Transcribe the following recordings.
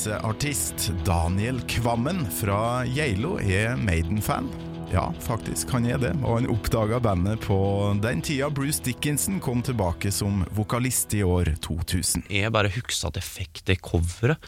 reiseartist Daniel Kvammen fra Geilo er Maiden-fan. Ja, faktisk, han er det, og han oppdaga bandet på den tida Bruce Dickinson kom tilbake som vokalist i år 2000. Jeg bare huksa jeg fikk det coveret.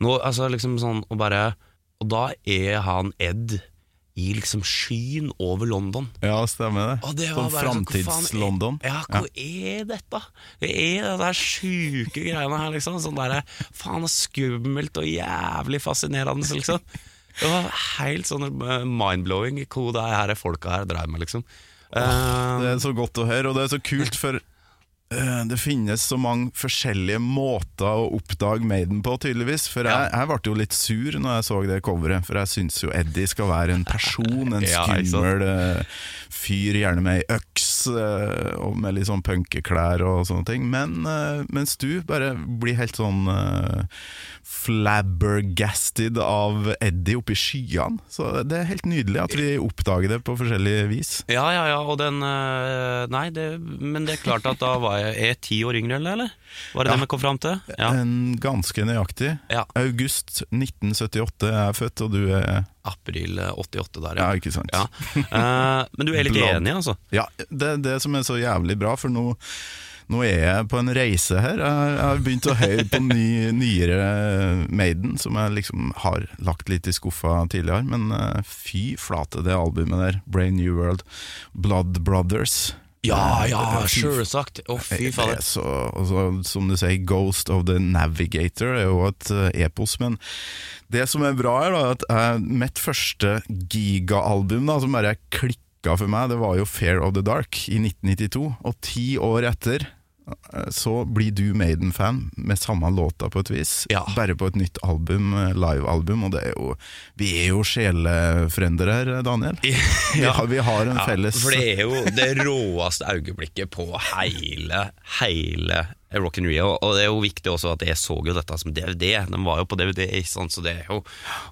Nå, altså liksom sånn, og bare Og da er han Ed i liksom skyen over London. Ja, stemmer det. Og det var sånn hva Framtids-London. Ja, hva er dette? Hva er det der sjuke greiene her, liksom? Sånn derre faen skummelt og jævlig fascinerende, liksom. Det var helt sånn eh, mind-blowing hva det her folka her dreiv med, liksom. Eh, Det er så godt å høre, og det er så kult, for eh, det finnes så mange forskjellige måter å oppdage Maiden på, tydeligvis. For jeg, jeg ble jo litt sur når jeg så det coveret, for jeg syns jo Eddie skal være en person, en skummel eh, fyr, gjerne med ei øks, eh, og med litt sånn punkeklær og sånne ting. Men eh, mens du bare blir helt sånn uh, flabbergasted av Eddie oppi skyene. Så det er helt nydelig at vi oppdager det på forskjellige vis. ja, ja, ja, og den eh, Nei, det, men det er klart at da var jeg Er ti år yngre, eller? Var det Ja. det vi kom fram til? Ja. En ganske nøyaktig. ja. August 1978 er jeg født, og du er April eh, 88 der, Ja, ja. ikke sant? ja. Uh, men du er litt Blad. enig, altså? Ja, det er det som er så jævlig bra, for nå, nå er jeg på en reise her. Jeg, jeg har begynt å høre på ny, nyere Maiden, som jeg liksom har lagt litt i skuffa tidligere. Men eh, fy flate, det albumet der. Brain New World, Blood Brothers. Ja, Eh, ja, sjølsagt! Å, fy Det fader. er så, så, som du sier, Ghost of the Navigator er jo et eh, epos, men det som er bra er da, at uh, mitt første gigaalbum som bare klikka for meg, det var jo Fair of the Dark i 1992, og ti år etter eh, så blir du Maiden-fan med samme låta på et vis, Ja. bare på et nytt album, eh, live-album, og det er jo, vi er jo sjelefrender her, Daniel. Vi, har, vi har en Ja, felles For det er jo det råeste øyeblikket på hele, hele Rock in Rio. Og det er jo viktig også at jeg så jo dette som DVD. De var jo på DVD, sånn, så det er jo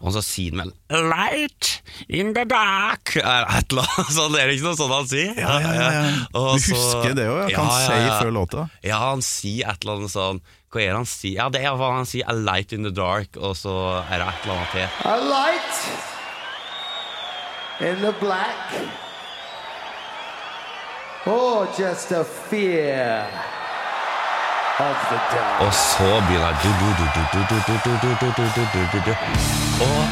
Og så sier han vel 'Light in the dark' er et eller annet sånt. er det ikke noe sånt han sier? Ja, ja, ja, ja. Og Du så- husker det òg, ja. Kan Ja, ja, si før låta. Ja, han sier et eller annet sånn Hva er det han sier? Ja, det er hva han sier. 'A light in the dark', og så er det et eller annet til. A light in the black. Or just a fear. Og så begynner Og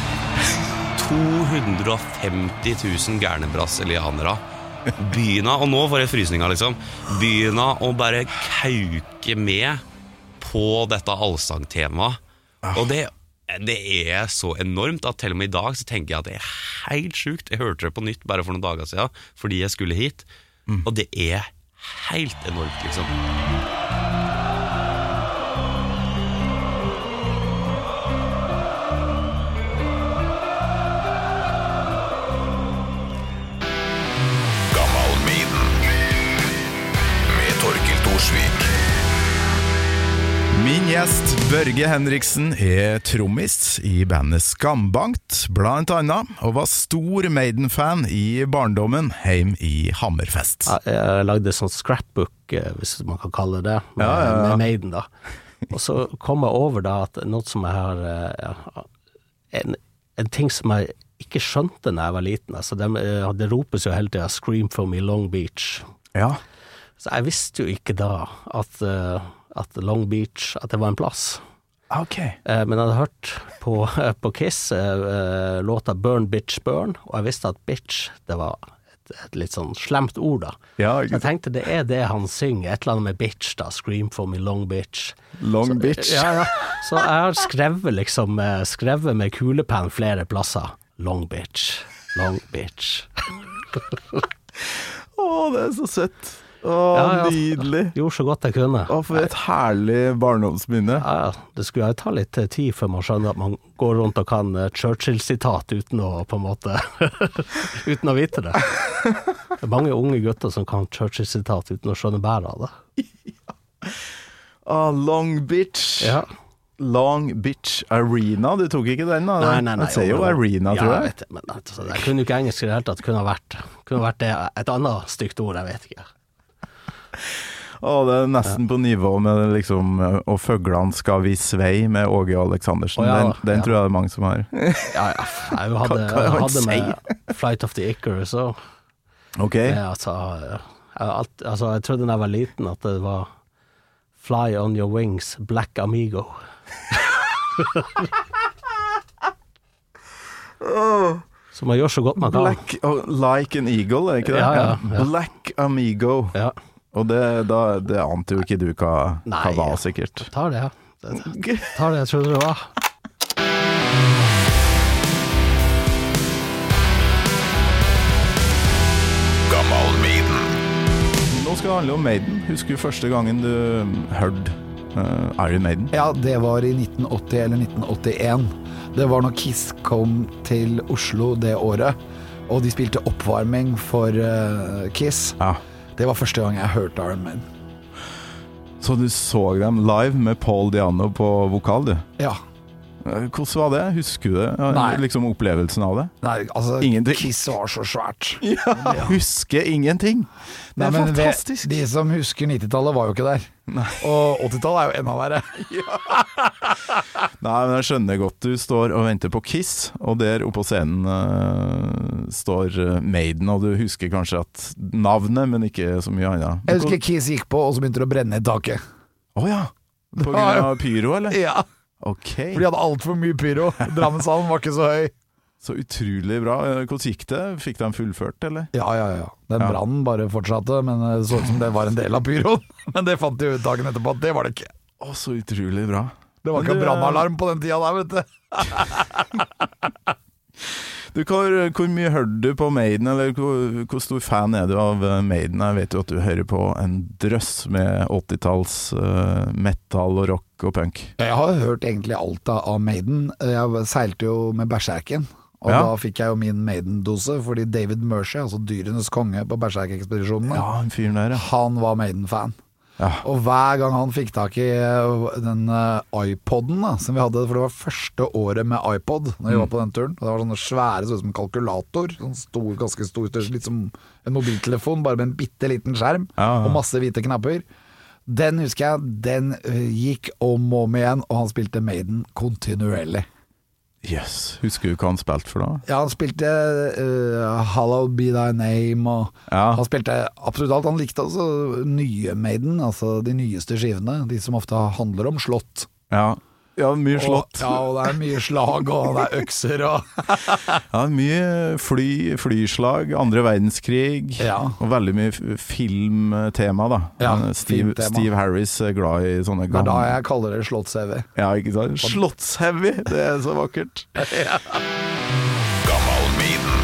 250 000 gærne brasilianere begynner Og nå får jeg frysninger, liksom. Begynner å bare kauke med på dette allsangtemaet. Og det, det, er så enormt at til og med i dag så tenker jeg at det er helt sjukt. Jeg hørte det på nytt bare for noen dager siden fordi jeg skulle hit, og det er helt enormt, liksom. Min gjest Børge Henriksen er trommis i bandet Skambankt, blant annet, og var stor Maiden-fan i barndommen hjemme i Hammerfest. Jeg, Jeg lagde sånn scrapbook, eh, hvis man kan kalle det, med, Ja, ja, ja. med Maiden. da. Og så kom jeg over da at noe som jeg har eh, en, en ting som jeg ikke skjønte da jeg var liten. altså Det, eh, det ropes jo hele tida 'Scream for me Long Beach'. Ja, Så jeg visste jo ikke da at, at Long Beach at det var en plass. ok. Eh, Men jeg hadde hørt på, på Kiss eh, eh, låta 'Burn Bitch Burn', og jeg visste at 'bitch' det var et, et litt sånn slemt ord, da. Ja, Så jeg tenkte det er det han synger, et eller annet med 'bitch', da. 'Scream for me long bitch'. Long bitch. Ja, ja. Så jeg har skrevet liksom eh, Skrevet med kulepenn flere plasser. 'Long bitch', 'long bitch'. Å, det er så søtt. Å, Ja, ja. nydelig. Gjorde så godt jeg kunne. Å, for et herlig barndomsminne. Ja, ja. Det skulle jo ta litt eh, tid før man skjønner at man går rundt og kan eh, Churchill-sitat uten å på en måte Uten å vite det. Det er mange unge gutter som kan Churchill-sitat uten å skjønne bæret av det. Å, long bitch. Ja. Long bitch arena. Du tok ikke den, da? Nei, nei, nei. Jeg sier jo arena, tror Jeg, jeg. vet, men, altså, jeg kunne jo ikke engelsk i det hele tatt. Kunne vært, kunne vært det, et annet stygt ord, jeg vet ikke. Å, det er nesten på nivå med liksom Og fuglene skal vi svei med Åge Aleksandersen. Oh, ja, den den ja. tror jeg det er mange som har. Ja, ja. Jeg hadde, Hva- hva hadde med Flight of the Icarus og Ok, altså, jeg, alt, altså, jeg trodde da jeg var liten at det var Fly on your wings, Black Amigo. Så man gjør så godt man kan. Black oh, Like an Eagle, er ikke det? Ja, ja, ja. Black Amigo. Ja, Og det, da, det ante jo ikke du hva, hva Nei, var, sikkert. Jeg tar det, ja. Det, tar det jeg trodde det var. Nå skal det handle om Maiden. Husker du første gangen du hørte uh, Iron Maiden? Ja, det var i 1980 eller 1981. Det var når Kiss kom til Oslo det året, og de spilte oppvarming for uh, Kiss. Ja. Det var første gang jeg hørte Iron Man. Så du så dem live med Paul Diano på vokal, du. Ja. Eh, Hvordan var det? Husker du det? Nei. Liksom opplevelsen av det? Nei, altså, Ingenting. Kiss var så svært. Ja, Husker ingenting! Det er fantastisk. De som husker 90-tallet, var jo ikke der. Nei. Og 80-tallet er jo enda verre. Nei, men jeg skjønner godt du står og venter på Kiss, og der oppe på scenen uh, står eh, Maiden, og du husker kanskje at navnet, men ikke så mye annet. Jeg husker Kiss gikk på, og så begynte det å brenne i taket. Å ja! På grunn av pyro, eller? Ja, Ok, For de hadde altfor mye pyro. Drammenshallen var ikke så høy. Så utrolig bra. Eh, Hvordan gikk det? Fikk de fullført, eller? Ja, ja, ja. Den Ja. brannen bare fortsatte, men det så ut som det var en del av pyroen. Men det fant de ut dagen etterpå at det var det ikke. Å, så utrolig bra. Det var Men ikke du, brannalarm på den tida der, vet du. Du, hvor, hvor mye hørte du på Maiden, eller hvor, hvor stor fan er du av eh, Maiden? Jeg vet jo at du hører på en drøss med 80-talls uh, metal og rock og punk. Jeg har hørt egentlig alt av av Maiden. Jeg seilte jo med Berserken. Og Ja. da fikk jeg jo min Maiden-dose, fordi David Mercy, altså dyrenes konge på Berserk-ekspedisjonene, Ja, han var Maiden-fan. ja. Og hver gang han fikk tak i eh, den eh, iPoden da, som vi hadde, for det var første året med iPod Når vi Mm. var på den turen. Og det var sånne svære, så ut som en kalkulator. Sånn stor, ganske stor, litt som en mobiltelefon, bare med en bitte liten skjerm Ja, ja. og masse hvite knapper. Den husker jeg, den eh, gikk om og om igjen, og han spilte Maiden kontinuerlig. Jøss. Husker du hva han spilte for da? Ja, han spilte uh, 'Hallow Be Thy Name', og Ja. han spilte absolutt alt. Han likte altså nye Maiden, altså de nyeste skivene, de som ofte handler om slott. Ja, ja mye slått. Og, ja, og det er mye slag, og det er økser og Ja, mye fly, flyslag, andre verdenskrig, Ja. og veldig mye filmtema, da. Ja, Steve, filmtema. Steve Harris er glad i sånne Det er da gamle jeg kaller det slotts-CV. Ja, ikke sant? Slottsheavy, det er så vakkert. Gammal Maiden.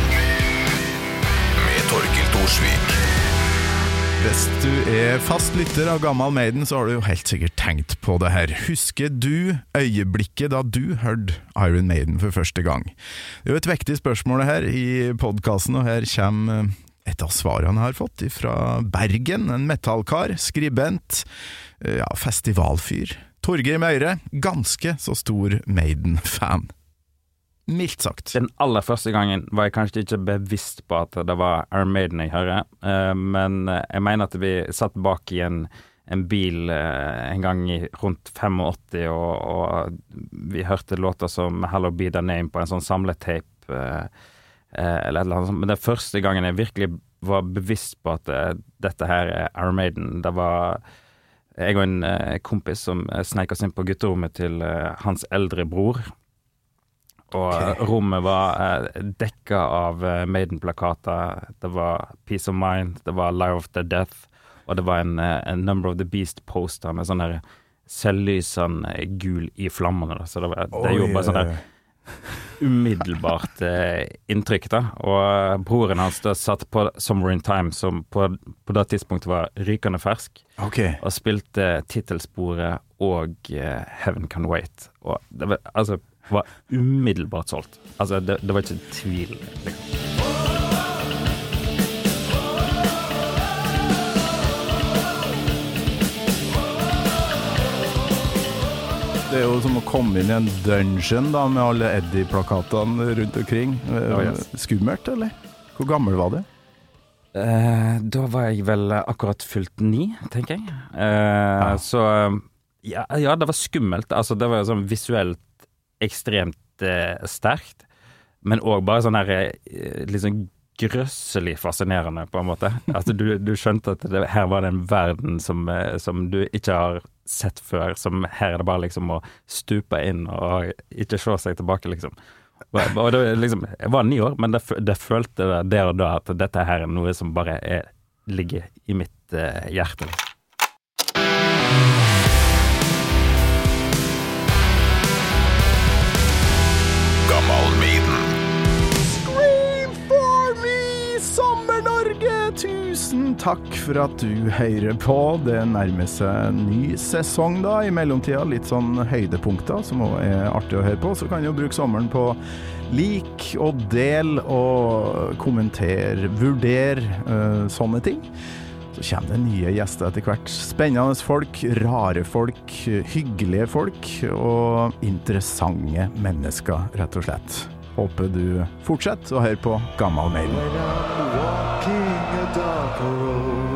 Med Torkil Thorsvik. Hvis du er fast lytter av Gammal Maiden, så har du jo helt sikkert tenkt på det her. Husker du øyeblikket da du hørte Iron Maiden for første gang? Det er jo et viktig spørsmål her i podkasten, og her kommer eh, et av svarene jeg har fått fra Bergen. En metallkar, skribent, eh, ja, festivalfyr. Torgeir Møyre, ganske så stor Maiden-fan. Mildt sagt. Den aller første gangen var jeg kanskje ikke bevisst på at det var Iron Maiden jeg hører, eh, men eh, jeg mener at vi satt bak i en, en bil eh, en gang i rundt 85, og, og vi hørte låter som Hello Be The Name på en sånn samletape, eller et eller annet sånt. Men det første gangen jeg virkelig var bevisst på at dette her er Iron Maiden, det var jeg og en kompis som sneik oss inn på gutterommet til hans eldre bror. Og okay. rommet var eh, dekka av eh, Maiden-plakater. Det var Peace of Mind, det var Live of the Death, og det var en, eh, en Number of the Beast-poster med sånn der selvlysende gul i flammene. Så det, var, det gjorde bare sånn der umiddelbart eh, inntrykk, da. Og eh, broren hans da satt på Summer in Time, som på, på det tidspunktet var rykende fersk, okay. og spilte tittelsporet og eh, Heaven Can Wait. Og det var, altså, var umiddelbart solgt. Altså, det, det var ikke tvil. Liksom. Det er jo som å komme inn i en dungeon da, med alle Eddie-plakatene rundt omkring. Eh, Oh, yes. Skummelt, eller? Hvor gammel var du? Eh, da var jeg vel akkurat fylt ni, tenker jeg. Eh, Så ja, ja, det var skummelt. Altså, det var jo sånn visuelt ekstremt eh, sterkt, men òg bare sånn her eh, litt sånn grøsselig fascinerende, på en måte. Altså, du, du skjønte at det, her var det en verden som, eh, som du ikke har sett før. Som her er det bare liksom å stupe inn og ikke se seg tilbake, liksom. Og, og det, liksom jeg var ni år, men det, det følte der og da at dette her er noe som bare er, ligger i mitt eh, hjerte. Liksom. Takk for at du hører på. Det nærmer seg ny sesong da. I mellomtida litt sånn høydepunkter som òg er artig å høre på. Så kan du bruke sommeren på lik og del og kommentere, vurdere uh, sånne ting. Så kommer det nye gjester etter hvert. Spennende folk, rare folk, hyggelige folk og interessante mennesker, rett og slett. Håper du fortsetter å høre på Gammal Maiden. a darker road.